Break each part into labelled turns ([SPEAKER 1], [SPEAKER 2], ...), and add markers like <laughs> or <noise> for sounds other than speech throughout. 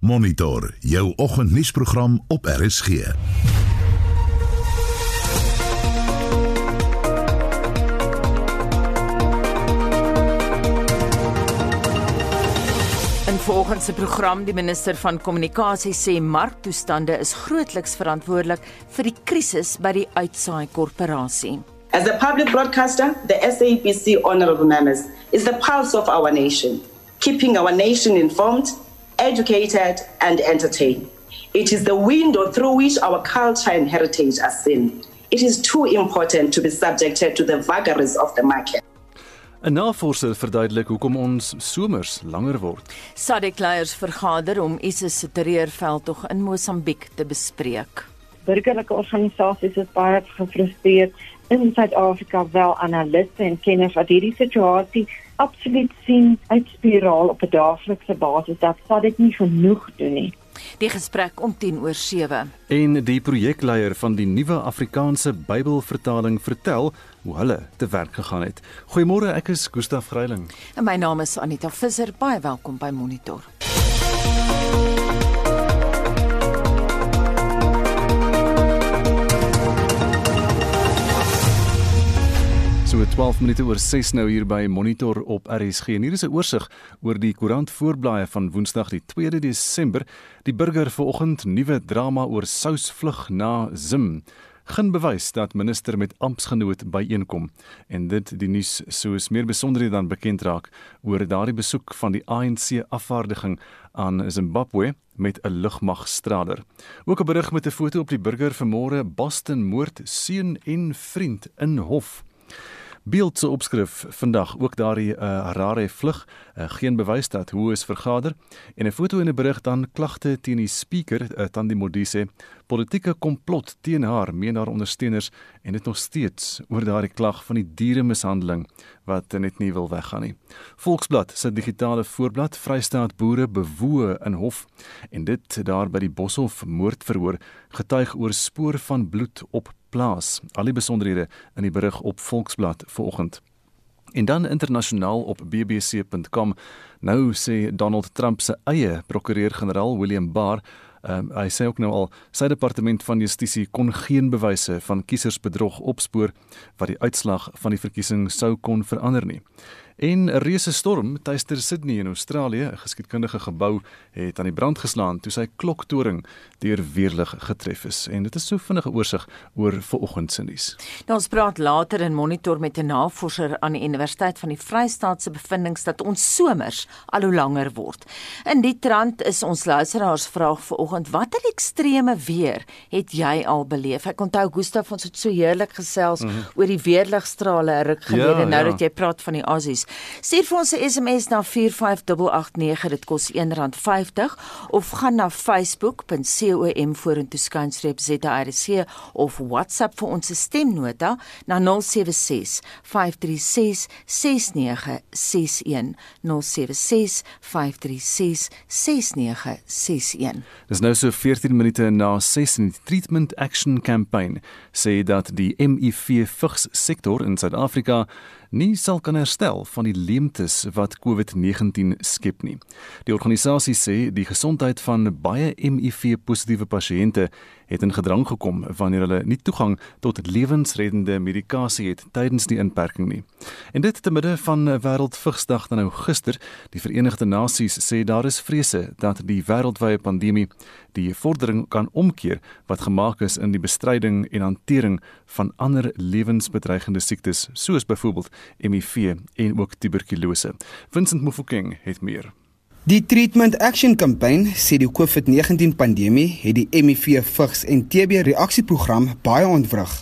[SPEAKER 1] Monitor jou oggendnuusprogram op RSG.
[SPEAKER 2] In volgens se program die minister van kommunikasie sê marktoestande is grootliks verantwoordelik vir die krisis by die uitsaai korporasie.
[SPEAKER 3] As a public broadcaster, the SABC honorable members is the pulse of our nation, keeping our nation informed, educated and entertained. It is the window through which our culture and heritage are seen. It is too important to be subjected to the vagaries of the market.
[SPEAKER 4] 'n Navorser verduidelik hoekom ons somers langer word.
[SPEAKER 2] SADC leiers vergader om ISIS se terreurveldtog in Mosambiek te bespreek.
[SPEAKER 5] Burgerlike organisasies is baie gefrustreerd in Suid-Afrika wel analiste en kenners wat hierdie situasie absoluut sien uitspiraal op 'n daaglikse basis dat SADC nie genoeg doen nie.
[SPEAKER 2] Die gesprek om 10 oor 7.
[SPEAKER 4] En die projekleier van die nuwe Afrikaanse Bybelvertaling vertel hoe hulle te werk gegaan het. Goeiemôre, ek is Gustaf Greiling.
[SPEAKER 2] En my naam is Anita Visser. Baie welkom by Monitor.
[SPEAKER 4] 12 minute oor 6 nou hier by Monitor op RSG. En hier is 'n oorsig oor die koerant voorblaaie van Woensdag die 2de Desember. Die burger vanoggend nuwe drama oor sousvlug na Zim. Geen bewys dat minister met amptgenoot byeenkom en dit die nuus soos meer besonderhede dan bekend raak oor daardie besoek van die ANC afvaardiging aan Zimbabwe met 'n lugmagstraler. Ook 'n berig met 'n foto op die burger vanmôre Boston moord seun en vriend in hof. Beeld se opskrif vandag ook daardie uh, Harare vlug, uh, geen bewys dat hoe is vergader en 'n foto en 'n berig dan klagte teen die speaker uh, Tandi Modise, politieke komplot teen haar, meen haar ondersteuners en dit nog steeds oor daardie klag van die dieremishandeling wat net nie wil weggaan nie. Volksblad se digitale voorblad Vrystaat boere bewoe in hof en dit daar by die Boshoff moordverhoor getuig oor spoor van bloed op plaas. Al die besonderhede in die berig op Volksblad vanoggend. En dan internasionaal op bbc.com. Nou sê Donald Trump se eie prokureur-generaal William Barr Um, hy sê ook nou al sy departement van justisie kon geen bewyse van kiesersbedrog opspoor wat die uitslag van die verkiesing sou kon verander nie. En 'n reuse storm tuister Sydney in Australië, 'n geskiedkundige gebou, het aan die brand geslaan toe sy kloktoring deur weerlig getref is. En dit is so vinnige oorsig oor vanoggend se nuus.
[SPEAKER 2] Nou ons praat later in monitor met 'n navorser aan die Universiteit van die Vrystaat se bevindinge dat ons somers al hoe langer word. In die trant is ons luisteraars vraag vanoggend: Watter ekstreme weer het jy al beleef? Ek onthou Gustaf ons het so heerlik gesels mm -hmm. oor die weerligstrale ruk gelede ja, nou ja. dat jy praat van die Aussies. Stuur vir ons 'n SMS na 45889 dit kos R1.50 of gaan na facebook.com vorentoe skynstreep ZRC of WhatsApp vir ons stemnota na 076 536 6961 076 536 6961
[SPEAKER 4] Dis nou so 14 minute na 6 in die Treatment Action Campaign sê dat die HIV vigs sektor in Suid-Afrika nie sal kan herstel van die leemtes wat COVID-19 skep nie. Die organisasie sê die gesondheid van baie HIV-positiewe pasiënte het in gedrang gekom wanneer hulle nie toegang tot lewensreddende medikasie het tydens die inperking nie. En dit te midde van Wêreldvigsdag dan nou gister, die Verenigde Nasies sê daar is vrese dat die wêreldwye pandemie die vordering kan omkeer wat gemaak is in die bestryding en hantering van ander lewensbedreigende siektes soos byvoorbeeld HIV en ook tuberkulose. Vincent Mufokeng het meer.
[SPEAKER 6] Die Treatment Action Campaign sê die COVID-19 pandemie het die HIV vigs en TB reaksieprogram baie ontwrig.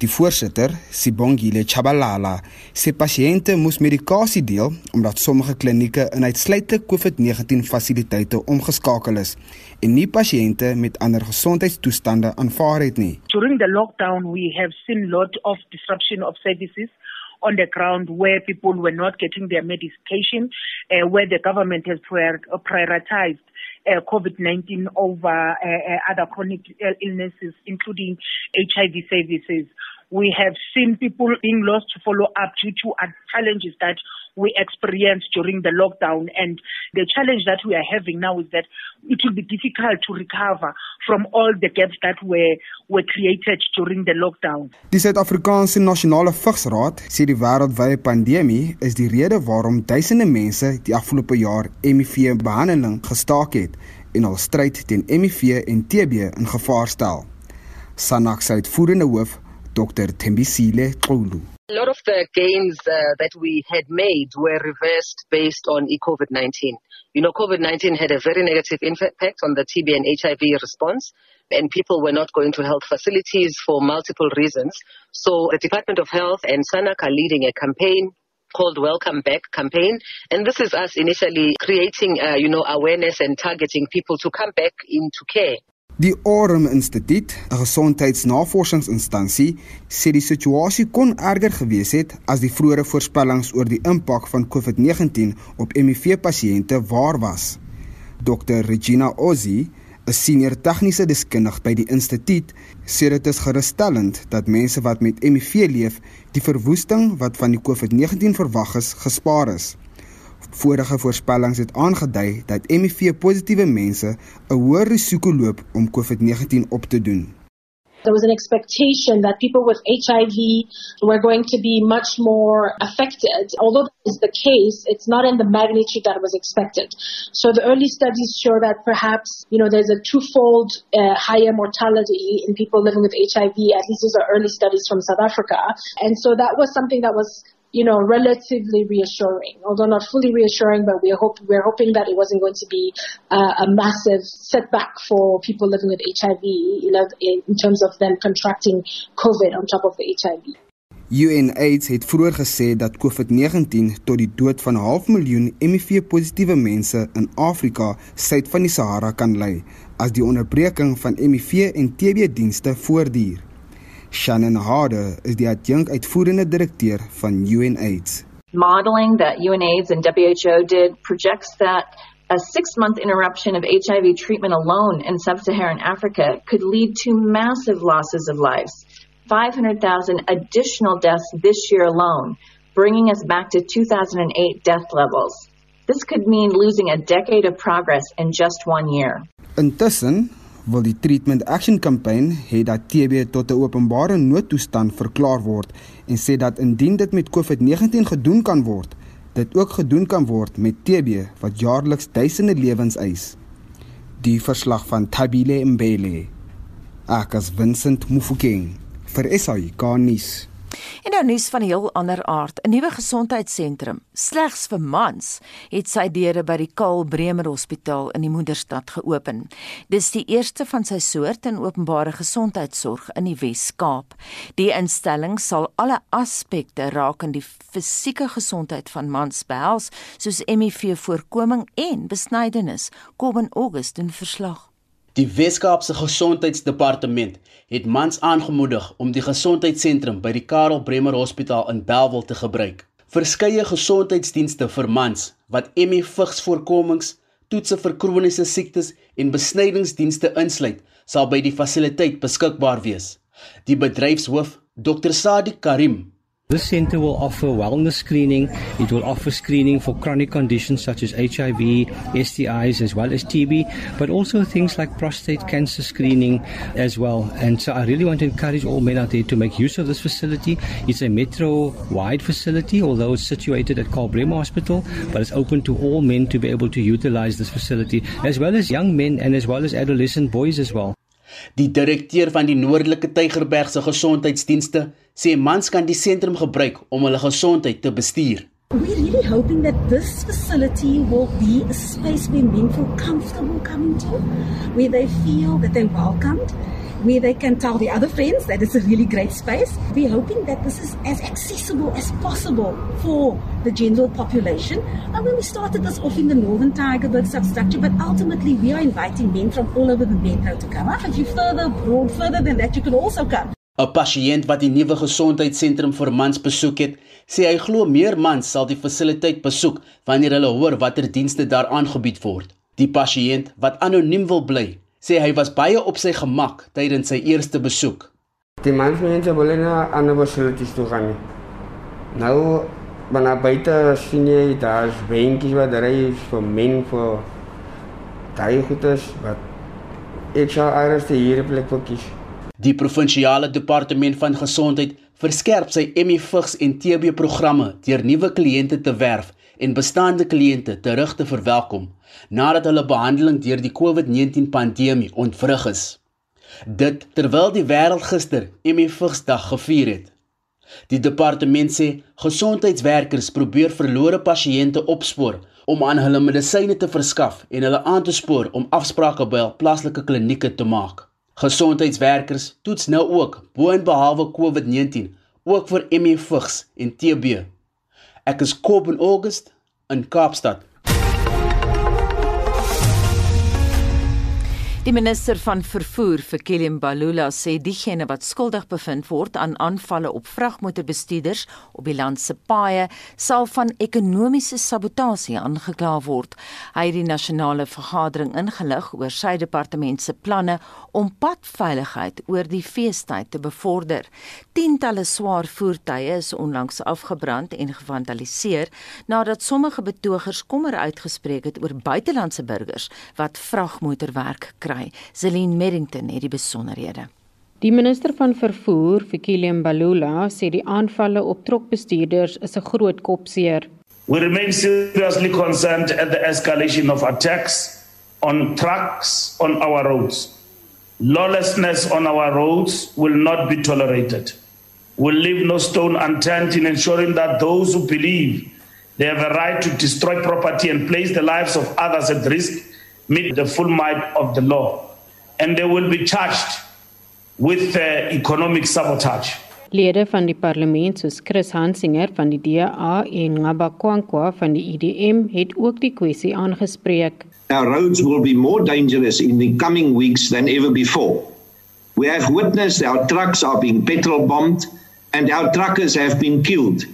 [SPEAKER 6] Die voorsitter, Sibongile Chabalala, sê pasiënte moes medikasie deel omdat sommige klinieke in uitsluitlik COVID-19 fasiliteite omgeskakel is en nie pasiënte met ander gesondheidstoestande aanvaar het nie.
[SPEAKER 7] During the lockdown we have seen lot of disruption of services on the ground where people were not getting their medication uh, where the government has prior prioritized uh, COVID-19 over uh, uh, other chronic illnesses including HIV services. We have seen people being lost to follow up due to challenges that we experienced during the lockdown. And the challenge that we are having now is that it will be difficult to recover from all the gaps that were, were created during the lockdown.
[SPEAKER 6] Die Suid-Afrikaanse Nasionale Vigsraad sê die wêreldwye pandemie is die rede waarom duisende mense die afgelope jaar HIV-behandeling gestaak het en al stryd teen HIV en TB in gevaar stel. Sanak se uitvoerende hoof, Dr Thembisile Xulu.
[SPEAKER 8] A lot of the gains uh, that we had made were reversed based on COVID 19. You know, COVID 19 had a very negative impact on the TB and HIV response, and people were not going to health facilities for multiple reasons. So, the Department of Health and SANAC are leading a campaign called Welcome Back campaign. And this is us initially creating, uh, you know, awareness and targeting people to come back into care.
[SPEAKER 6] Die Aurum Instituut, 'n gesondheidsnavorsingsinstansie, sê die situasie kon erger gewees het as die vroeëre voorspellings oor die impak van COVID-19 op HIV-pasiënte waar was. Dr Regina Ozzi, 'n senior tegniese deskundige by die instituut, sê dit is gerusstellend dat mense wat met HIV leef, die verwoesting wat van die COVID-19 verwag is, gespaar is. Vorige voorspellings het aangedui dat HIV-positiewe mense 'n hoër risiko loop om COVID-19 op te doen.
[SPEAKER 9] There was an expectation that people with HIV were going to be much more affected. Although that is the case, it's not in the magnitude that was expected. So the early studies show that perhaps, you know, there's a twofold uh, higher mortality in people living with HIV. At least these are early studies from South Africa. And so that was something that was you know, relatively reassuring, although not fully reassuring, but we hope we're hoping that it wasn't going to be uh, a massive setback for people living with HIV, you know, in, in terms of them contracting COVID on top of the HIV.
[SPEAKER 6] UNAIDS het vroeër gesê dat COVID-19 tot die dood van 'n half miljoen HIV-positiewe mense in Afrika suid van die Sahara kan lei as die onderbreking van HIV en TB-dienste voortduur. Shannon Harder is die adjunkt uitvoerende direkteur van UNAIDS.
[SPEAKER 10] Modeling that UNAIDS and WHO did projects that a 6-month interruption of HIV treatment alone in sub-Saharan Africa could lead to massive losses of lives. 500,000 additional deaths this year alone, bringing us back to 2008 death levels. This could mean losing a decade of progress in just one year.
[SPEAKER 6] Intussen wil die Treatment Action Campaign hê dat TB tot 'n openbare noodtoestand verklaar word en sê dat indien dit met COVID-19 gedoen kan word, dit ook gedoen kan word met TB wat jaarliks duisende lewens eis. Die verslag van Tabile Mbele. Akas Vincent Mufokeng vir SAK nuus.
[SPEAKER 2] En nou nuus van 'n heel ander aard. 'n Nuwe gesondheidssentrum, slegs vir mans, het sy deure by die Karl Bremer Hospitaal in die Moederstad geopen. Dis die eerste van sy soort in openbare gesondheidsorg in die Wes-Kaap. Die instelling sal alle aspekte rakende die fisieke gesondheid van mans behels, soos HIV-voorkoming en besnydenis. Kom in Augustus doen verslag.
[SPEAKER 11] Die Weskaapse Gesondheidsdepartement het mans aangemoedig om die gesondheidssentrum by die Karel Bremer Hospitaal in Bellville te gebruik. Verskeie gesondheidsdienste vir mans wat HIV-vigsvoorkomings, toetse vir kroniese siektes en besnydingsdienste insluit, sal by die fasiliteit beskikbaar wees. Die bedryfshoof, Dr. Sadiq Karim,
[SPEAKER 12] This center will offer wellness screening. It will offer screening for chronic conditions such as HIV, STIs, as well as TB, but also things like prostate cancer screening as well. And so I really want to encourage all men out there to make use of this facility. It's a metro wide facility, although it's situated at Carl Bremer Hospital, but it's open to all men to be able to utilize this facility, as well as young men and as well as adolescent boys as well.
[SPEAKER 11] Die direkteur van die Noordelike Tygerberg se gesondheidsdienste sê mans kan die sentrum gebruik om hulle gesondheid te bestuur.
[SPEAKER 13] We're really hoping that this facility will be a space where men feel comfortable coming to, where they feel that they're welcomed, where they can tell the other friends that it's a really great space. We're hoping that this is as accessible as possible for the general population. And when we started this off in the Northern Tigerberg substructure, but ultimately we are inviting men from all over the metro to come up. If you further broad further than that, you can also come.
[SPEAKER 11] 'n Pasiënt wat die nuwe gesondheidssentrum vir mans besoek het, sê hy glo meer mans sal die fasiliteit besoek wanneer hulle hoor watter dienste daar aangebied word. Die pasiënt wat anoniem wil bly, sê hy was baie op sy gemak tydens sy eerste besoek.
[SPEAKER 14] Die mans mense wil na ander facilities toe gaan. Nou Maar na buite sien jy daar's beentjies wat ry vir men vir daai goedes wat ek sou eers hier plek wil kies.
[SPEAKER 11] Die provinsiale departement van gesondheid verskerp sy ME vigs en TB programme deur nuwe kliënte te werf en bestaande kliënte terug te verwelkom nadat hulle behandeling deur die COVID-19 pandemie ontwrig is. Dit terwyl die wêreld gister ME vigsdag gevier het. Die departement sê gesondheidswerkers probeer verlore pasiënte opspoor om aan hulle medisyne te verskaf en hulle aan te spoor om afsprake by hul plaaslike klinieke te maak. Gesondheidswerkers toets nou ook boonbehalwe COVID-19 ook vir ME vigs en TB. Ek is Kob in August in Kaapstad.
[SPEAKER 2] Die minister van vervoer vir Kilian Balula sê diegene wat skuldig bevind word aan aanvalle op vragmotorbestuurders op die land se paaie sal van ekonomiese sabotasie aangekla word. Hy het die nasionale vergadering ingelig oor sy departement se planne om padveiligheid oor die feestyd te bevorder. Tientalle swaar voertuie is onlangs afgebrand en gevandaliseer nadat sommige betogers kommer uitgespreek het oor buitelandse burgers wat vragmotorwerk kry kry. Celine Merrington het die besonderhede.
[SPEAKER 15] Die minister van vervoer, Fikile Mbalula, sê die aanvalle op trokbestuurders is 'n groot kopseer.
[SPEAKER 16] We remain seriously concerned at the escalation of attacks on trucks on our roads. Lawlessness on our roads will not be tolerated. We'll leave no stone unturned in ensuring that those who believe they have a right to destroy property and place the lives of others at risk meet the full might of the law and they will be charged with uh, economic sabotage.
[SPEAKER 15] Lede van die parlement soos Chris Hansinger van die DA en Ngabakwankwa van die IDM e het ook die kwessie aangespreek.
[SPEAKER 17] Our roads will be more dangerous in the coming weeks than ever before. We have witnessed our trucks are being petrol bombed and our truckers have been killed.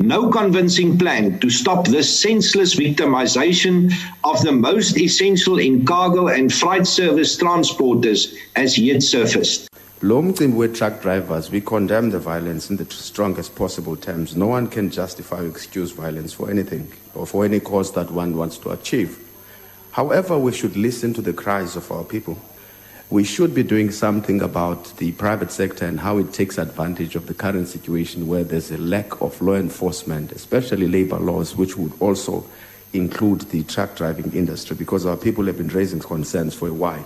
[SPEAKER 17] No convincing plan to stop this senseless victimization of the most essential in cargo and freight service transporters has yet surfaced.
[SPEAKER 18] Long-term word truck drivers, we condemn the violence in the strongest possible terms. No one can justify or excuse violence for anything or for any cause that one wants to achieve. However, we should listen to the cries of our people we should be doing something about the private sector and how it takes advantage of the current situation where there's a lack of law enforcement, especially labor laws, which would also include the truck driving industry because our people have been raising concerns for a while.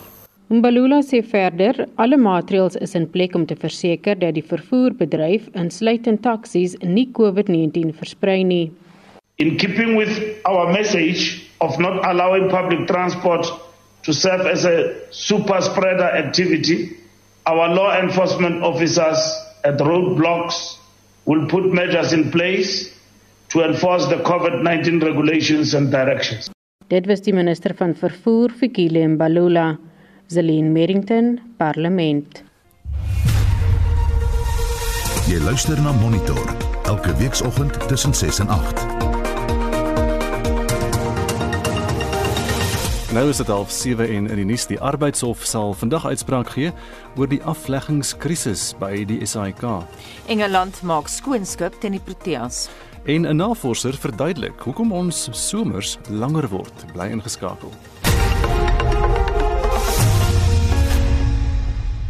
[SPEAKER 15] Mbalula sê verder, alle maatreëls is in plek om te verseker dat die vervoerbedryf, insluitend taksies, nie COVID-19 versprei nie.
[SPEAKER 16] In keeping with our message of not allowing public transport to serve as a super spreader activity. Our law enforcement officers at roadblocks will put measures in place to enforce the COVID-19 regulations and directions.
[SPEAKER 15] Dit was die minister van vervoer Fikile Mbalula, Zelin Merrington, Parlement.
[SPEAKER 1] Jy luister na Monitor elke weekoggend tussen 6 en 8.
[SPEAKER 4] Nou is dit half 7 en in die nuus die arbeidshof sal vandag uitspraak gee oor die afleggingskrisis by die SAIK.
[SPEAKER 2] Engeland maak skoonskip teen die Proteas.
[SPEAKER 4] En 'n navorser verduidelik hoekom ons somers langer word. Bly ingeskakel.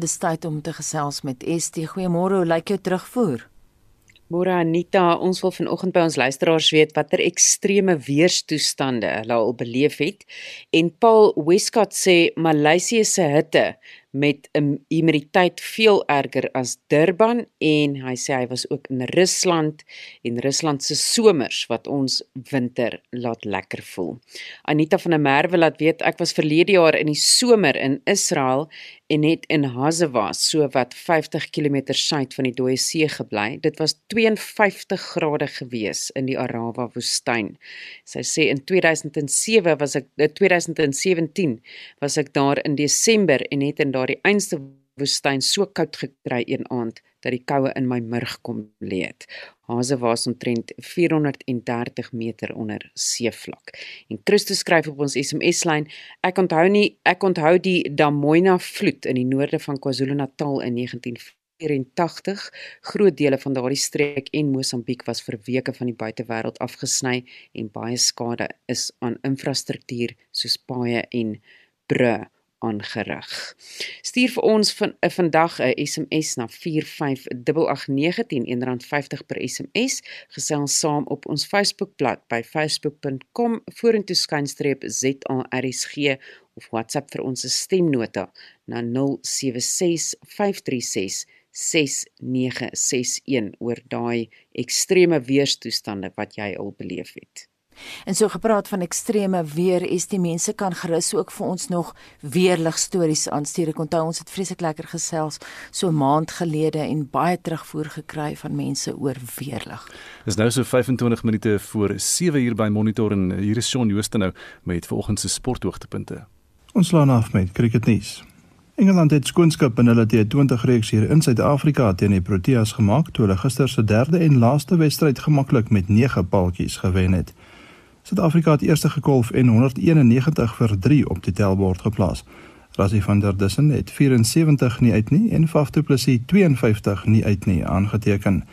[SPEAKER 2] Dis tyd om te gesels met ST. Goeiemôre, hoe lyk jou terugvoer?
[SPEAKER 19] Môre Anita, ons wil vanoggend by ons luisteraars weet watter ekstreme weerstoestande hulle al beleef het. En Paul Westcott sê Maleisië se hitte met 'n humiditeit veel erger as Durban en hy sê hy was ook in Rusland en Rusland se somers wat ons winter laat lekker voel. Anita van der Merwe laat weet ek was verlede jaar in die somer in Israel en het in Hazava so wat 50 km suid van die Dooie See gebly. Dit was 52 grade gewees in die Arava woestyn. Sy sê in 2007 was ek 2017 was ek daar in Desember en het in daardie einste woestyn so koud gekry een aand dat die koue in my murg kom lê het. Hase was omtrent 430 meter onder seevlak. En Christus skryf op ons SMS-lyn: Ek onthou nie ek onthou die Damoina vloed in die noorde van KwaZulu-Natal in 19 84. Groot dele van daardie streek en Mosambiek was vir weke van die buitewêreld afgesny en baie skade is aan infrastruktuur soos paaie en brûe aangerig. Stuur vir ons van 'n vandag 'n SMS na 45889 R1.50 per SMS. Gesels saam op ons Facebookblad by facebook.com vorentoe skynstreep ZARSG of WhatsApp vir ons stemnota na 076536 6961 oor daai ekstreme weerstoestande wat jy al beleef het.
[SPEAKER 2] En so gepraat van ekstreme weer, is die mense kan gerus ook vir ons nog weerlig stories aanstuur. Ek onthou ons het vreeslik lekker gesels so 'n maand gelede en baie terugvoer gekry van mense oor weerlig.
[SPEAKER 4] Dis nou so 25 minute voor 7 uur by Monitor en hier is Shaun Jooste nou met vanoggend se sporthoogtepunte.
[SPEAKER 20] Ons slaan af met cricketnuus. Engeland het skoonskip in hulle T20 reeks hier in Suid-Afrika teen die Proteas gemaak toe hulle gister se derde en laaste wedstryd gemaklik met 9 paaltjies gewen het. Suid-Afrika het eerste gekolf en 191 vir 3 op die tellbord geplaas. Rassie van der Dussen het 74 nie uit nie en Faf du Plessis 52 nie uit nie aangeteken.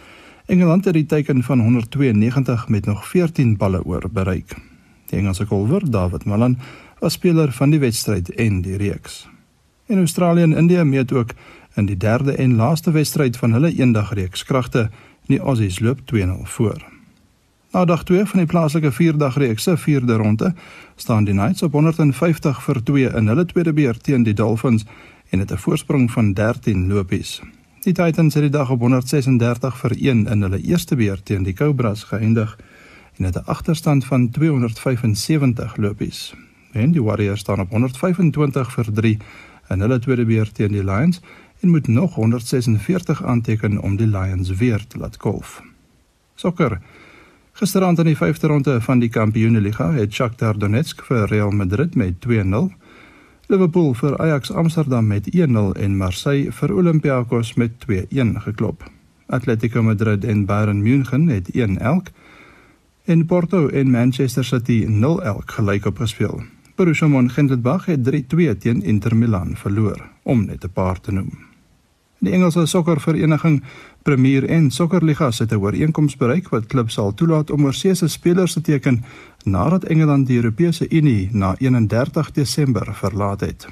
[SPEAKER 20] Engeland het die teiken van 192 met nog 14 balle oor bereik. Die Engelse kolwer David Malan was speler van die wedstryd en die reeks. En Australië en Indië meet ook in die derde en laaste wedstryd van hulle eendagreeks kragte. Die Aussies loop 2-0 voor. Na dag 2 van die plaaslike 4-dagreeks se 4de ronde staan die Knights op 150 vir 2 in hulle tweede beurt teen die Dolphins en het 'n voorsprong van 13 lopies. Die Titans het die dag op 136 vir 1 in hulle eerste beurt teen die Cobras geëindig en het 'n agterstand van 275 lopies. En die Warriors staan op 125 vir 3 in hulle tweede beurt teen die Lions en moet nog 146 aanteken om die Lions weer te laat kolf. Sokker Gisterand in die 5de ronde van die Kampioenligga het Shakhtar Donetsk vir Real Madrid met 2-0, Liverpool vir Ajax Amsterdam met 1-0 en Marseille vir Olympiakos met 2-1 geklop. Atletico Madrid en Bayern München het 1-1 en Porto en Manchester City 0-0 gelyk opgespeel. Borussia Mönchengladbach het 3-2 teen Inter Milan verloor, om net 'n paar te noem. Die Engelse sokkervereniging Premier en Sokkerliga het 'n ooreenkoms bereik wat klubs sal toelaat om oorseese spelers te teken nadat Engeland die Europese Unie na 31 Desember verlaat het.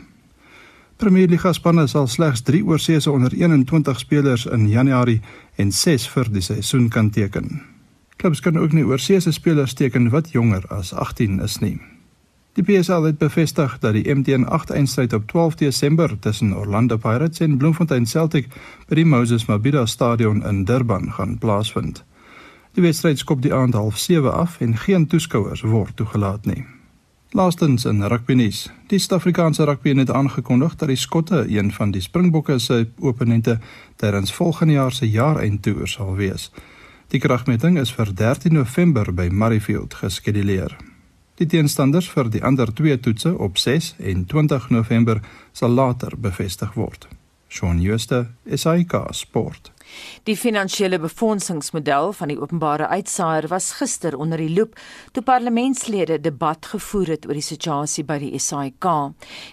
[SPEAKER 20] Premier Liga spanne sal slegs 3 oorseese onder 21 spelers in Januarie en 6 vir die seisoen kan teken. Klubs kan ook nie oorseese spelers teken wat jonger as 18 is nie. Die PSL het bevestig dat die MTN 8 eindstryd op 12 Desember tussen Orlando Pirates en Bloemfontein Celtic by die Moses Mabhida Stadion in Durban gaan plaasvind. Die wedstryd skop die aand half 7 af en geen toeskouers word toegelaat nie. Laastens in rugbynuus. Die Suid-Afrikaanse rugby het aangekondig dat die Skotte een van die Springbokke se opponente tydens volgende jaar se jaareindtoer sal wees. Die kragmeting is vir 13 November by Murrayfield geskeduleer. Die teenstanders vir die ander twee toetse op 6 en 20 November sal later bevestig word. Shaun Schuster, SAK Sport.
[SPEAKER 2] Die finansiële befondsingsmodel van die openbare uitsaaier was gister onder die loep toe parlementslede debat gevoer het oor die situasie by die SAIK.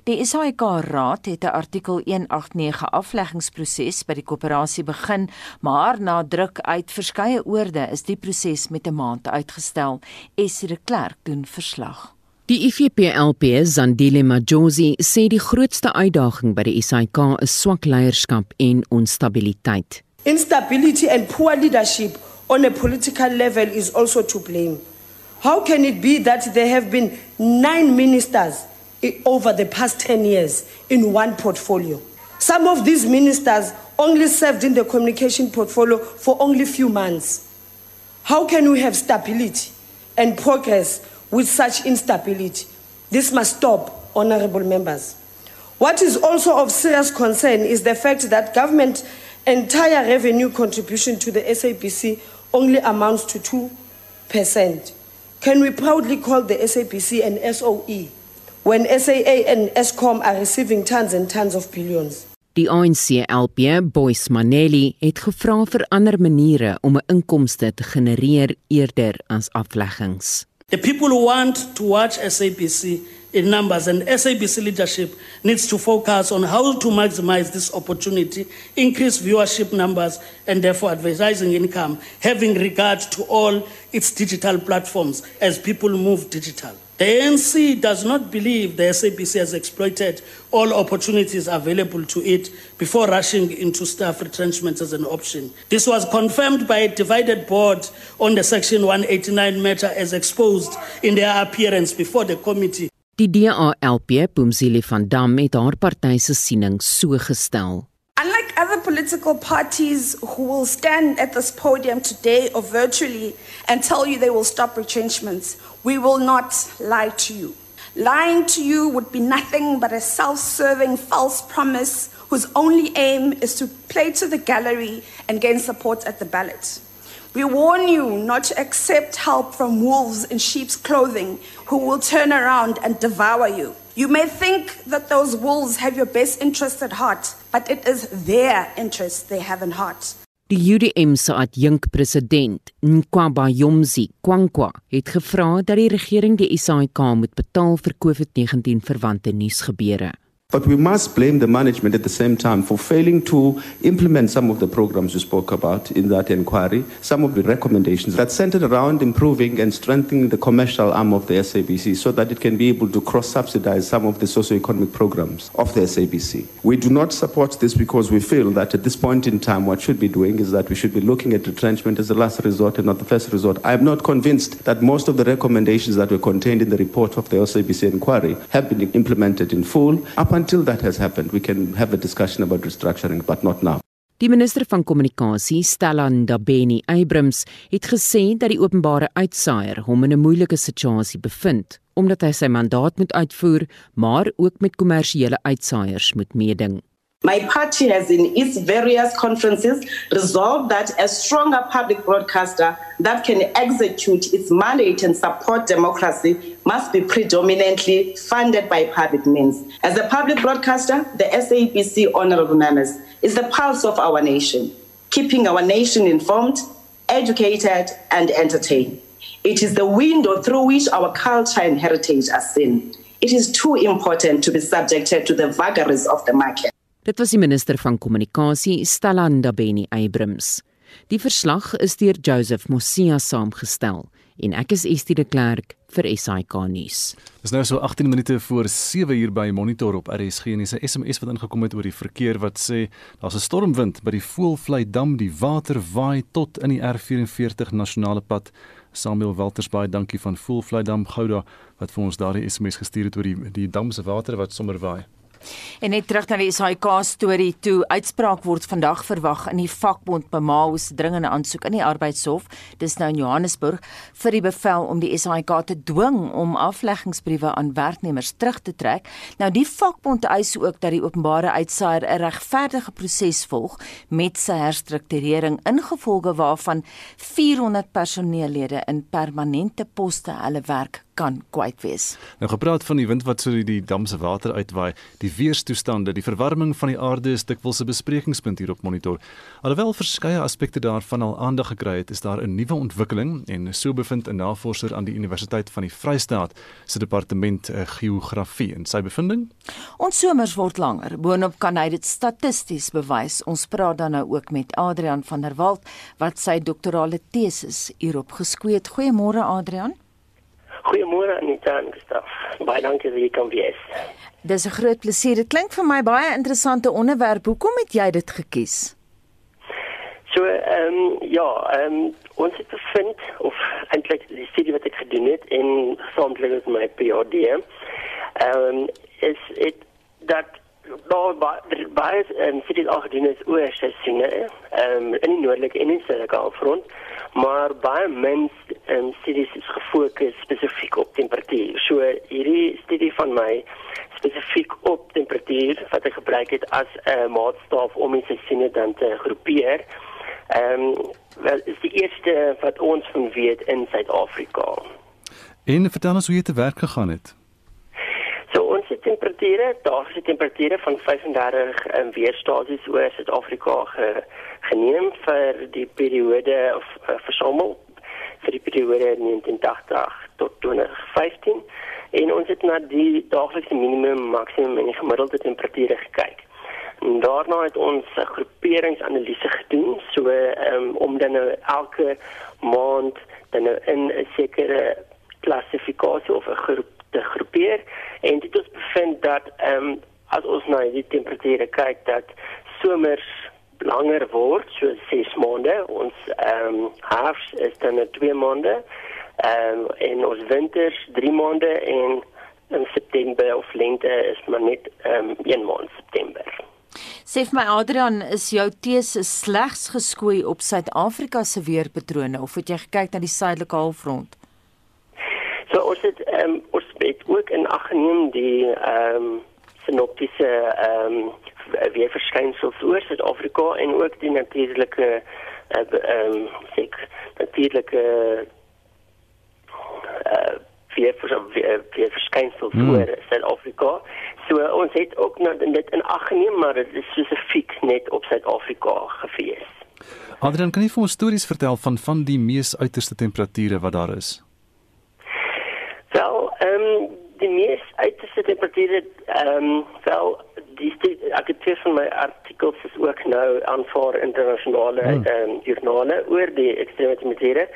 [SPEAKER 2] Die SAIK Raad het 'n artikel 189 afleggingsproses by die koöperasie begin, maar na druk uit verskeie oorde is die proses met 'n maand uitgestel. Esre Klerk doen verslag.
[SPEAKER 21] Die IFPLP Zandile Majosi sê die grootste uitdaging by die SAIK is swak leierskap en onstabiliteit.
[SPEAKER 22] Instability and poor leadership on a political level is also to blame. How can it be that there have been nine ministers over the past 10 years in one portfolio? Some of these ministers only served in the communication portfolio for only a few months. How can we have stability and progress with such instability? This must stop, honorable members. What is also of serious concern is the fact that government entire revenue contribution to the SABC only amounts to 2%. Can we proudly call the SABC an SOE when SAA and ESCOM are receiving tons and tons of billions?
[SPEAKER 21] Die ANC LP Boys Maneli het gevra vir ander maniere om 'n inkomste te genereer eerder as afleggings.
[SPEAKER 23] The people want to watch SABC
[SPEAKER 24] in numbers, and SABC leadership needs to focus on how to maximize this opportunity, increase viewership numbers, and therefore advertising income, having regard to all its digital platforms as people move digital. The ANC does not believe the SABC has exploited all opportunities available to it before rushing into staff retrenchment as an option. This was confirmed by a divided board on the Section 189 matter as exposed in their appearance before the committee.
[SPEAKER 21] Die DALP Pumzile van Dam het haar party se siening so gestel.
[SPEAKER 25] Unlike other political parties who will stand at this podium today or virtually and tell you they will stop retrenchments, we will not lie to you. Lying to you would be nothing but a self serving false promise whose only aim is to play to the gallery and gain support at the ballot. We warn you not to accept help from wolves in sheep's clothing who will turn around and devour you. You may think that those wolves have your best interest at heart, but it is their interest they have in heart.
[SPEAKER 21] Die UDM se adjunkpresident, Nkwaba Yomzi Kwankwa, het gevra dat die regering die SAIK moet betaal vir COVID-19 verwante nuusgebeure.
[SPEAKER 18] But we must blame the management at the same time for failing to implement some of the programs we spoke about in that inquiry, some of the recommendations that centered around improving and strengthening the commercial arm of the SABC so that it can be able to cross subsidize some of the socio-economic programs of the SABC. We do not support this because we feel that at this point in time, what should be doing is that we should be looking at retrenchment as the last resort and not the first resort. I am not convinced that most of the recommendations that were contained in the report of the SABC inquiry have been implemented in full. Up until that has happened, we can have a discussion about restructuring, but not now.
[SPEAKER 21] Die minister van kommunikasie, Stella Ndabeni Abrams, het gesê dat die openbare uitsaaier hom in 'n moeilike situasie bevind omdat hy sy mandaat moet uitvoer, maar ook met kommersiële uitsaaiers moet meeding.
[SPEAKER 23] My party has, in its various conferences, resolved that a stronger public broadcaster that can execute its mandate and support democracy must be predominantly funded by public means. As a public broadcaster, the SABC, honorable members, is the pulse of our nation, keeping our nation informed, educated, and entertained. It is the window through which our culture and heritage are seen. It is too important to be subjected to the vagaries of the market.
[SPEAKER 21] Dit was die minister van kommunikasie, Stella Ndabeni Abrams. Die verslag is deur Joseph Mosia saamgestel en ek is Estie de Klerk vir SAK nuus.
[SPEAKER 4] Dis nou so 18 minute voor 7 uur by Monitor op RSG en dis 'n SMS wat ingekom het oor die verkeer wat sê daar's 'n stormwind by die Voelvlei dam, die water waai tot in die R44 nasionale pad. Samuel Walters baie dankie van Voelvlei dam Gouda wat vir ons daardie SMS gestuur het oor die die dam se water wat sommer waai.
[SPEAKER 2] En net terug na die SAIK storie toe uitspraak word vandag verwag in die vakbond Pamao se dringende aansoek in die arbeidshof dis nou in Johannesburg vir die bevel om die SAIK te dwing om afleggingsbriewe aan werknemers terug te trek. Nou die vakbond eis ook dat die openbare uitsaaier 'n regverdige proses volg met sy herstrukturering ingevolge waarvan 400 personeellede in permanente poste hulle werk kan kwyt wees.
[SPEAKER 4] Nou gepraat van die wind wat so die, die dam se water uitwaai, die weerstoestande, die verwarming van die aarde is dikwels 'n besprekingspunt hier op monitor. Alhoewel verskeie aspekte daarvan al aandag gekry het, is daar 'n nuwe ontwikkeling en so bevind 'n navorser aan die Universiteit van die Vrystaat se departement uh, geografie en sy bevinding.
[SPEAKER 2] Ons somers word langer. Boonop kan hy dit statisties bewys. Ons praat dan nou ook met Adrian van der Walt wat sy doktorale teses hierop geskweet. Goeiemôre Adrian.
[SPEAKER 26] Goeiemôre Anita en Gustaf. Baie dankie dat jy kan wees.
[SPEAKER 2] Dis 'n groot plesier. Dit klink vir my baie interessante onderwerp. Hoekom het jy dit gekies?
[SPEAKER 26] So, ehm um, ja, ehm um, ons het bevind of eintlik die studie wat ek gedoen het en saamtlik met my PhD, ehm um, is dit dat daar baie en vir die algemene is oor seisoene ehm in die noordelike en in die suidelike halfrond maar baie mens en studies is gefokus spesifiek op temperatuur. So hierdie studie van my spesifiek op temperatuur wat ek gebruik het as 'n maatstaaf om die seisoene dan te groepeer. Ehm um, wel is die eerste wat ons van weet in Suid-Afrika.
[SPEAKER 4] En vertel ons hoe jy te werk gegaan het.
[SPEAKER 26] So ons temperature, daagse temperature van 35 in weerstasies oor Suid-Afrika ge, geneem vir die periode of uh, versamel vir die periode 1980 tot 2015 En ons het na die daaglikse minimum, maksimum en die gemiddelde temperature gekyk. En daarna het ons 'n groeperingsanalise gedoen, so um, om dan nou elke maand dan nou in 'n sekere klassifikasie of 'n groep te groepeer en dit het bevind dat ehm um, as ons na die temperature kyk dat somers langer word, so 6 maande. Ons ehm um, herfs is dan 2 maande. Ehm um, en ons winters 3 maande en in September of lente is maar net ehm um, 1 maand September.
[SPEAKER 2] Sê vir my Adrian, is jou tese slegs geskoei op Suid-Afrika se weerpatrone of het jy gekyk na die suidelike halfrond?
[SPEAKER 26] So ons het ehm um, ons het ook in ag geneem die ehm um, sinoptiese ehm um, weerverskynsels oor Suid-Afrika en ook die natuurlike eh, ehm um, sê natuurlike uh, weer vir vir verskynsels hmm. oor Suid-Afrika. So ons het ook nou dit in ag geneem, maar dit is spesifiek net op Suid-Afrika gefees.
[SPEAKER 4] Adrian, kan jy vir ons stories vertel van van die mees uiterste temperature wat daar is?
[SPEAKER 26] Ehm um, die mees uiterste temperature ehm um, wel die ek het twee van my artikels is ook nou aanvaar internasionale hmm. ehm hmm. um, joernale oor die ekstreme temperature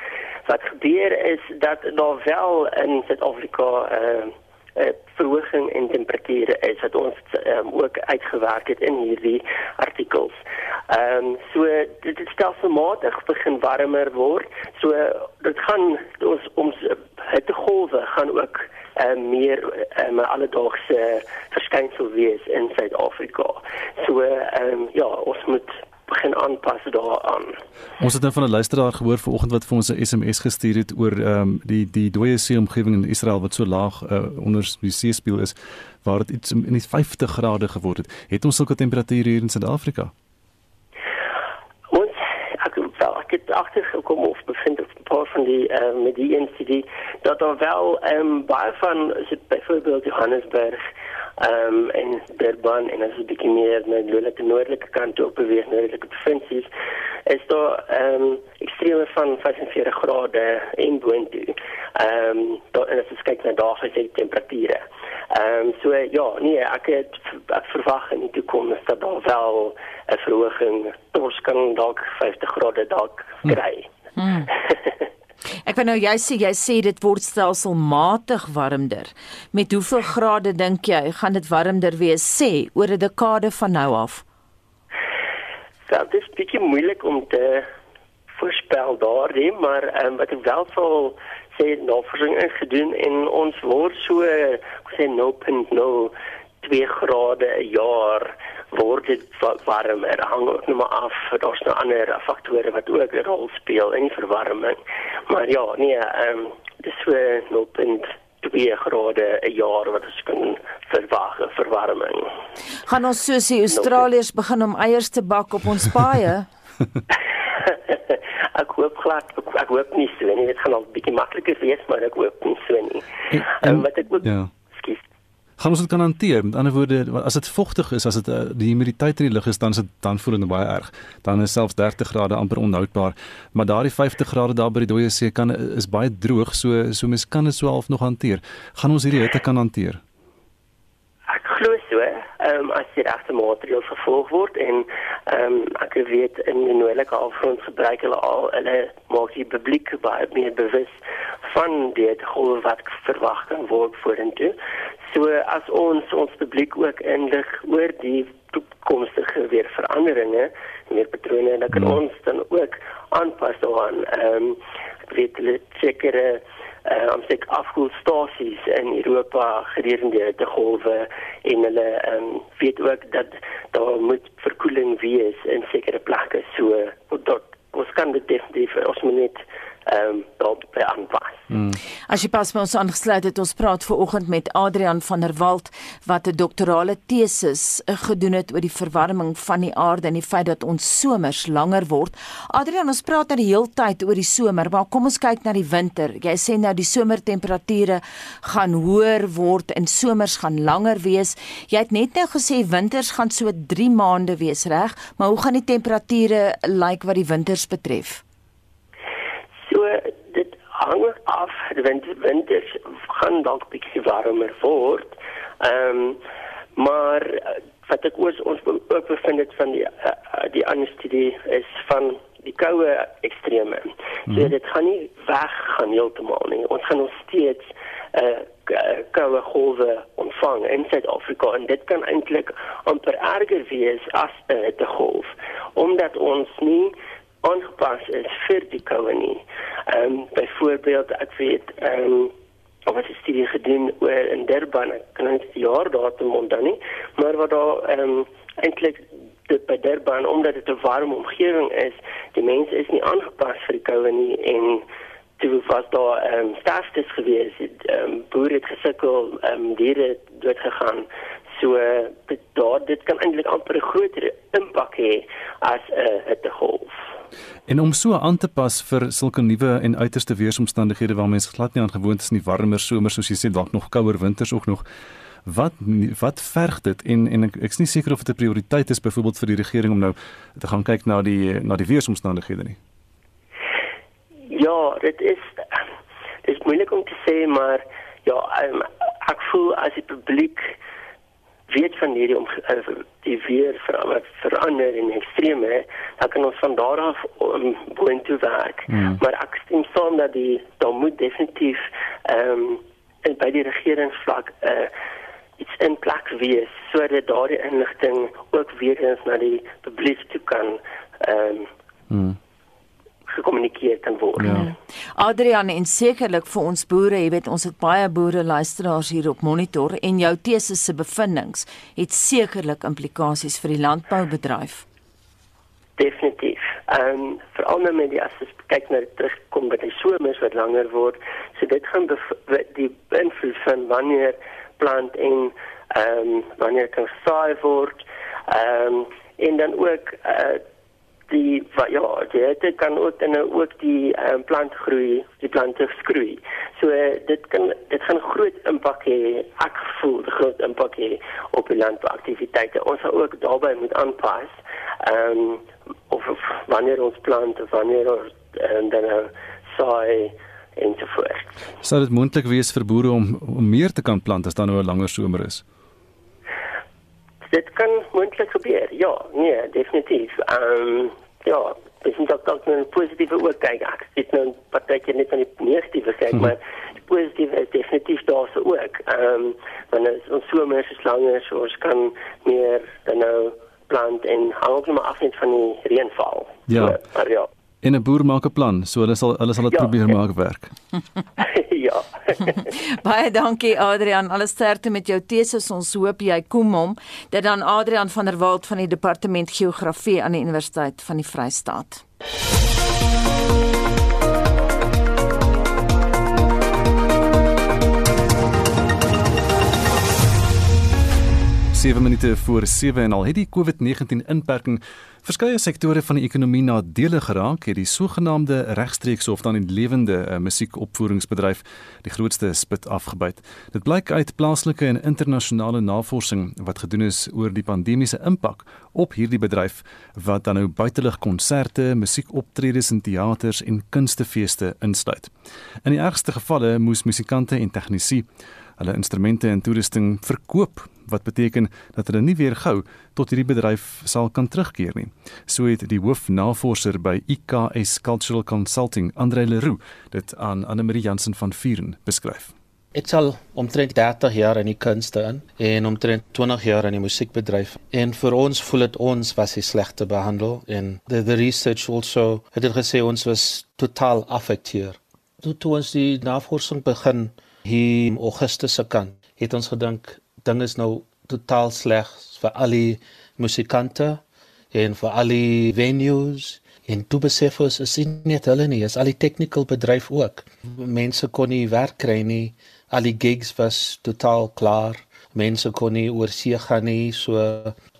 [SPEAKER 26] wat gebeur is dat daar wel in Suid-Afrika ehm uh, 'n verhoging in temperature is wat ons um, ook uitgewerk het in hierdie artikels. Ehm um, so dit het stelselmatig begin warmer word. So dit gaan ons ons hittegolwe gaan ook um, meer um, alledaagse verskynsel wees in Suid-Afrika. So ehm um, ja, ons moet begin aanpas daaraan.
[SPEAKER 4] Ons het nou van 'n luisteraar gehoor vanoggend wat vir ons 'n SMS gestuur het oor ehm um, die die dooie see omgewing in Israel wat so laag uh, onder die seespieël is waar dit iets in die 50 grade geword het. Het ons sulke temperature hier in Suid-Afrika?
[SPEAKER 26] Ons ek wel ek het agtergekom of bevind op 'n paar van die uh, met die NCD dat daar wel ehm um, baie van so byvoorbeeld Johannesburg Ehm um, en Durban en as jy bietjie meer na die noordelike noordelike kant op beweeg, noordelike provinsies, is daar ehm um, ekstreme van 45 grade en boontoe. Ehm um, daar en as jy kyk na daaglikse temperature. Ehm um, so ja, nee, ek het ek verwag in die toekoms dat daar wel 'n verhoging tot kan dalk 50 grade dalk kry. Hmm. Hmm. <laughs>
[SPEAKER 2] Ek wou nou jy sê jy sê dit word stelselmatig warmer. Met hoeveel grade dink jy gaan dit warmer wees sê oor 'n dekade van nou af?
[SPEAKER 26] Wel, dit is bietjie moeilik om te voorspel daardie, maar um, wat ek wel sal sê navorsing is gedoen en ons word so sê 0.0 2 grade 'n jaar word dit warmer. Hang ook nog maar af. Daar's nog ander faktore wat ook 'n rol speel in verwarming. Maar ja, nee, ehm um, dis so 0.2 grade 'n jaar wat ons kan verwag verwarming.
[SPEAKER 2] Gaan ons soos die Australiërs begin om eiers te bak op ons paaie? <laughs>
[SPEAKER 26] ek hoop glad ek, ek hoop nie so nie. Dit gaan al bietjie makliker wees, maar ek hoop nie so nie. En, en, um, wat ek ook ja
[SPEAKER 4] gaan ons dit kan hanteer. Met ander woorde, as dit vogtig is, as dit uh, die humiditeit in die lug is, dan is dit dan voel dit baie erg. Dan is selfs 30 grade amper onhoudbaar. Maar daardie 50 grade daar by die dooie see kan is baie droog, so so mens kan dit so half nog hanteer. Gaan ons hierdie hitte kan hanteer?
[SPEAKER 26] Ek glo so, ehm um, as die regte maatreëls gevolg word en ehm um, ek weet in die noordelike halfrond gebruik hulle al hulle maak die publiek baie meer bewus van die golf wat verwag kan word vorentoe. So as ons ons publiek ook inlig oor die toekomstige weerveranderinge en weerpatrone, dan kan mm. ons dan ook aanpas daaraan. Ehm um, weet hulle sekere uh, om sê afkoelstasies in Europa gedurende die golwe en hulle ehm um, weet ook dat daar moet verkoeling wees in sekere plekke. So dat ons kan dit definitief ons moet net ehm um, daarby aanpas. Hmm.
[SPEAKER 2] As jy pas by ons aangesluit het, ons praat ver oggend met Adrian van der Walt wat 'n doktorale tesis eh, gedoen het oor die verwarming van die aarde en die feit dat ons somers langer word. Adrian, ons praat nou die hele tyd oor die somer, maar kom ons kyk na die winter. Jy sê nou die somertemperature gaan hoër word en somers gaan langer wees. Jy het net nou gesê winters gaan so 3 maande wees, reg? Maar hoe gaan die temperature lyk like wat die winters betref?
[SPEAKER 26] Hang af want winters gaan dalk bietjie warmer word. Ehm um, maar wat ek oor ons ook bevind het van die uh, die ander studie is van die koue ekstreme. Mm -hmm. So mhm. dit gaan nie weg gaan heeltemal nie. Ons gaan nog steeds uh, koue golwe ontvang in Suid-Afrika en dit kan eintlik amper erger wees as 'n uh, hittegolf omdat ons nie aangepas is vir die koue nie. Ehm um, byvoorbeeld ek weet ehm um, of wat is die gedoen oor in Durban, ek kan nie die jaar datum onthou nie, maar wat daar ehm um, eintlik dit by Durban omdat dit 'n warm omgewing is, die mense is nie aangepas vir die koue nie en toe was daar ehm um, sterftes gewees, ehm um, boere het gesukkel, ehm um, diere dood gegaan. So dit daar dit kan eintlik amper 'n groter impak hê as 'n uh, hittegolf.
[SPEAKER 4] En om so aan te pas vir sulke nuwe en uiterste weeromstandighede waar mense glad nie aan gewoond is nie, warmer somers soos jy sê, dalk nog kouer winters ook nog. Wat wat verg dit en en ek ek's nie seker of dit 'n prioriteit is byvoorbeeld vir die regering om nou te gaan kyk na die na die weeromstandighede nie.
[SPEAKER 26] Ja, dit is dit is moeilik om te sê, maar ja, um, ek voel as die publiek weet van hierdie om uh, die weer verander verander in extreme, dan kan ons van daar af um, boontoe werk. Hmm. Maar ek stem saam dat die daar moet definitief ehm um, by die regeringsvlak 'n uh, iets in plek wees sodat daardie inligting ook weer eens na die publiek toe kan ehm um, hmm gekommunikeer kan word. Ja.
[SPEAKER 2] Adrian en sekerlik vir ons boere, jy weet ons het baie boere luisteraars hier op monitor en jou teses se bevindinge het sekerlik implikasies vir die landboubedryf.
[SPEAKER 26] Definitief. Ehm um, veral nou met die as jy kyk na terugkom by die somers wat langer word, so dit gaan die invloed van wanneer plant en ehm um, wanneer kan saai word. Ehm um, en dan ook uh, die ja, dit kan ook dan ook die um, plant groei, die plante groei. So uh, dit kan dit gaan groot impak hê. Ek voel groot impak hê op die landbouaktiwiteite. Ons sal ook daarbey moet aanpas. Ehm um, of, of wanneer ons plante, wanneer ons um, dan uh, saai en so voort.
[SPEAKER 4] Sou dit moontlik wees vir boere om om meer te kan plant as dan nou 'n langer somer is?
[SPEAKER 26] Dit kan moontlik gebeur. Ja, nee, definitief. Ehm um, ja, dis nie dat dalk 'n positiewe ook kyk. Ek sit nou partykeer net aan die negatiewe kyk, hmm. maar die positiewe is definitief daar so ook. Ehm um, wanneer ons somer is langer, so ons kan meer dan nou plant en hang ook maar af net van die reënval.
[SPEAKER 4] Ja. So, maar ja. En 'n boer maak 'n plan, so hulle sal hulle sal dit ja, probeer ja. maak werk. <laughs> <laughs>
[SPEAKER 26] ja. <laughs>
[SPEAKER 2] Baie dankie Adrian. Alles sterkte met jou teses. Ons hoop jy kom hom. Dit dan Adrian van der Walt van die Departement Geografie aan die Universiteit van die Vrystaat.
[SPEAKER 4] 7 minute voor 7 en al het die COVID-19 inperking verskeie sektore van die ekonomie nadelig geraak, het die sogenaamde regstreekse of dan die lewende uh, musiekopvoeringsbedryf die grootste spit afgebyt. Dit blyk uit plaaslike en internasionale navorsing wat gedoen is oor die pandemiese impak op hierdie bedryf wat dan nou buitelug konserte, musiekoptredes in teaters en kunstefeeste insluit. In die ergste gevalle moes musikante en tegnisie hulle instrumente en toerusting verkoop wat beteken dat hulle nie weer gou tot hierdie bedryf sal kan terugkeer nie. So het die hoofnavorser by IKS Cultural Consulting, Andre Leroux, dit aan Anne Marie Jansen van Vuren beskryf.
[SPEAKER 27] Ek sal omtrent 30 jaar in die kunste in en omtrent 20 jaar in die musiekbedryf. En vir ons voel dit ons was die slegte behandel en the, the research also het dit gesê ons was totaal affekteer. Toe, toe ons die navorsing begin hier in Augustus se kant, het ons gedink ding is nou totaal sleg vir al die musikante en vir al die venues. En toe besef ons is nie hulle nie is al die technical bedryf ook. Mense kon nie werk kry nie. Al die gigs was totaal klaar. Mense kon nie oor see gaan nie. So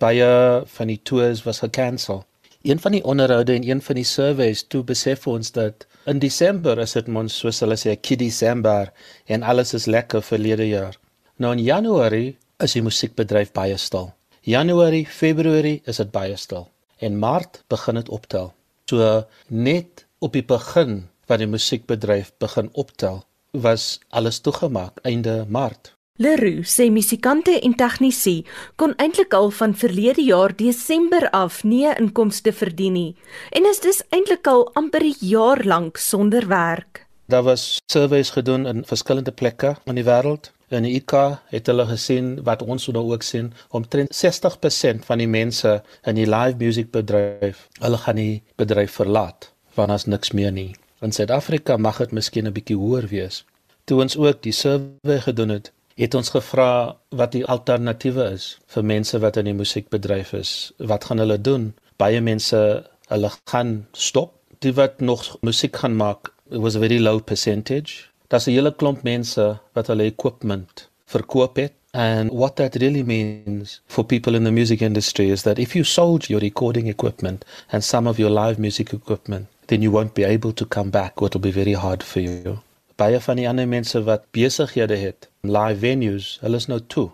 [SPEAKER 27] baie van die tours was gekansel een van die onderhoude en een van die surveys toe besef ons dat in Desember is dit mons soos hulle sê kid Desember en alles is lekker verlede jaar Nou in Januarie is die musiekbedryf baie stil. Januarie, Februarie is dit baie stil en Maart begin dit optel. So net op die begin wat die musiekbedryf begin optel, was alles toegemaak einde Maart.
[SPEAKER 28] Leroux sê musikante en tegnisi kon eintlik al van verlede jaar Desember af nie inkomste verdien nie en is dus eintlik al amper 'n jaar lank sonder werk.
[SPEAKER 27] Daar was surveys gedoen in verskillende plekke in die wêreld. In die IK het hulle gesien wat ons sou ook sien, omtrent 60% van die mense in die live music bedryf, hulle gaan die bedryf verlaat want as niks meer nie. In Suid-Afrika mag dit miskien 'n bietjie hoër wees. Toe ons ook die survey gedoen het, het ons gevra wat die alternatiewe is vir mense wat in die musiekbedryf is. Wat gaan hulle doen? Baie mense hulle gaan stop. Die wat nog musiek gaan maak, it was a very low percentage. Daar's 'n hele klomp mense wat hulle equipment verkoop het. And what that really means for people in the music industry is that if you sold your recording equipment and some of your live music equipment, then you won't be able to come back or it'll be very hard for you baie van die ander mense wat besighede het, live venues, hulle is nou toe.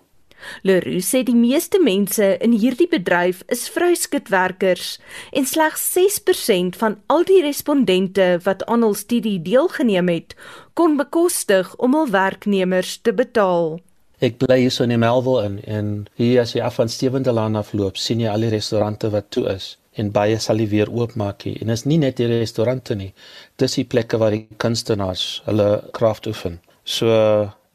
[SPEAKER 28] Leroux sê die meeste mense in hierdie bedryf is vrouskutwerkers en slegs 6% van al die respondente wat aan hul studie deelgeneem het, kon bekostig om hul werknemers te betaal.
[SPEAKER 27] Ek bly hier so in Melville in en hier as jy af van Stevendelaan afloop, sien jy al die restaurante wat toe is en baie sal nie weer oopmaak nie. En is nie net die restaurante nie. Dis die plekke waar die kunstenaars hulle kraft oefen. So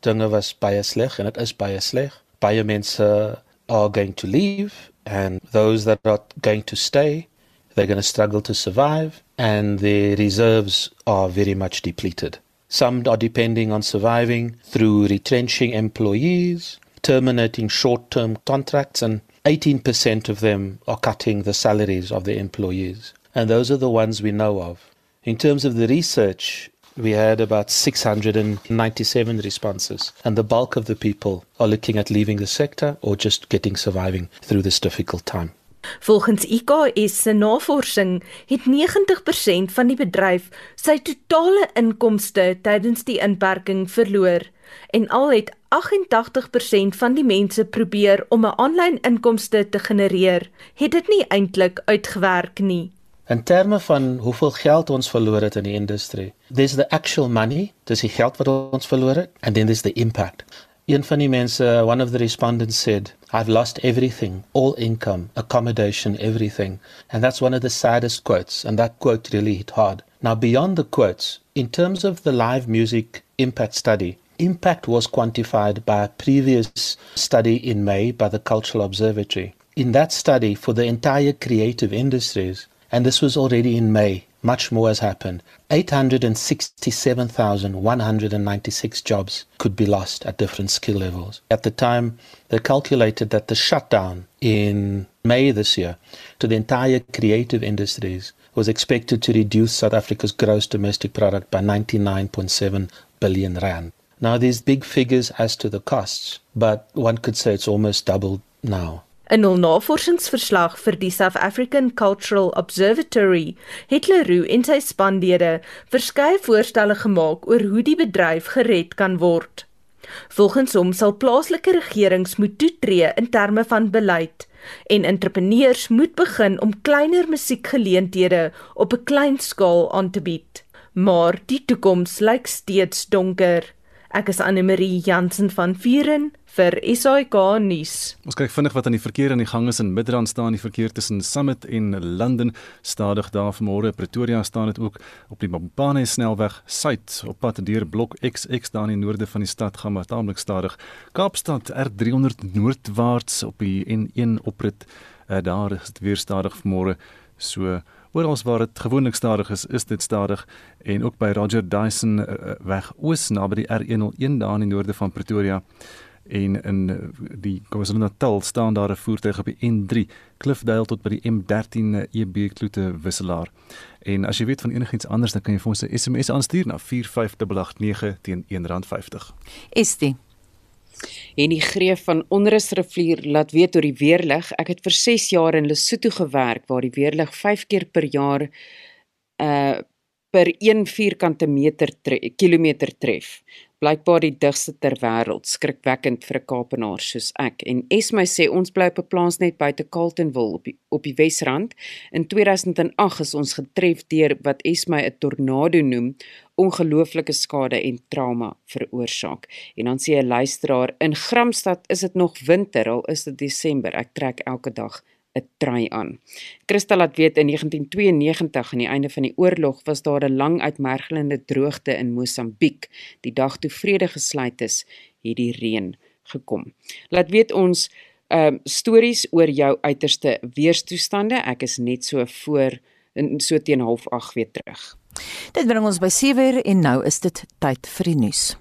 [SPEAKER 27] dinge was baie sleg en dit is baie sleg. Baie mense are going to leave and those that are going to stay they're going to struggle to survive and the reserves are very much depleted. Some are depending on surviving through retrenching employees, terminating short-term contracts and 18% of them are cutting the salaries of their employees. And those are the ones we know of. In terms of the research, we had about 697 responses, and the bulk of the people are looking at leaving the sector or just getting surviving through this difficult time.
[SPEAKER 28] Volgens IKS se navorsing het 90% van die bedryf sy totale inkomste tydens die inperking verloor en al het 88% van die mense probeer om 'n aanlyn inkomste te genereer, het dit nie eintlik uitgewerk nie.
[SPEAKER 27] In terme van hoeveel geld ons verloor het in die industrie, there's the actual money, dis die geld wat ons verloor het, and then there's the impact. Een van die mense, one of the respondents said, I've lost everything, all income, accommodation, everything. And that's one of the saddest quotes, and that quote really hit hard. Now, beyond the quotes, in terms of the live music impact study, impact was quantified by a previous study in May by the Cultural Observatory. In that study, for the entire creative industries, and this was already in May, much more has happened. 867,196 jobs could be lost at different skill levels. At the time, they calculated that the shutdown in May this year to the entire creative industries was expected to reduce South Africa's gross domestic product by 99.7 billion rand. Now, these big figures as to the costs, but one could say it's almost doubled now.
[SPEAKER 28] In 'n navorsingsverslag vir die South African Cultural Observatory het Leroux en sy spanlede verskeie voorstelle gemaak oor hoe die bedryf gered kan word. Volgens hom sal plaaslike regerings moet toetree in terme van beleid en entrepreneurs moet begin om kleiner musiekgeleenthede op 'n klein skaal aan te bied. Maar die toekoms lyk steeds donker. Ek is Anne Marie Jansen van Vuren vir SAK nuus.
[SPEAKER 4] Ons kyk vinnig wat aan die verkeer aan die gang is in Midrand staan die verkeer tussen Summit en London stadig daar vanmôre Pretoria staan dit ook op die Mopane snelweg suid op pad deur blok XX daar in die noorde van die stad gaan maar taamlik stadig. Kaapstad R300 noordwaarts op die N1 oprit uh, daar is dit weer stadig vanmôre so Oral waar dit gewoonlik stadig is, is dit stadig en ook by Roger Dyson uh, weg oos naby die R101 daar in die noorde van Pretoria en in eh, die KwaZulu-Natal staan daar 'n voertuig op die N3 Cliffdale tot by die M13 EB Kloete wisselaar. En as jy weet van enigiets anders dan kan jy vir ons 'n SMS aanstuur na 45889 teen R1.50.
[SPEAKER 2] Estie
[SPEAKER 19] En die greef van onrusrivier laat weet oor die weerlig. Ek het vir 6 jaar in Lesotho gewerk waar die weerlig 5 keer per jaar uh per 1 vierkante meter tre kilometer tref blykbaar die digste ter wêreld, skrikwekkend vir 'n Kaapenaar soos ek. En Esmy sê ons bly op 'n plaas net buite Carletonville op die, op die Wesrand. In 2008 is ons getref deur wat Esmy 'n tornado noem, ongelooflike skade en trauma veroorsaak. En dan sê 'n luisteraar in Gramstad is dit nog winter, al is dit Desember. Ek trek elke dag 'n trui aan. Christa laat weet in 1992 aan die einde van die oorlog was daar 'n lang uitmergelende droogte in Mosambiek. Die dag toe vrede gesluit is, het die reën gekom. Laat weet ons ehm uh, stories oor jou uiterste weerstoestande. Ek is net so voor in so teen 08:30 weer terug.
[SPEAKER 2] Dit bring ons by 7:00 en nou is dit tyd vir die nuus.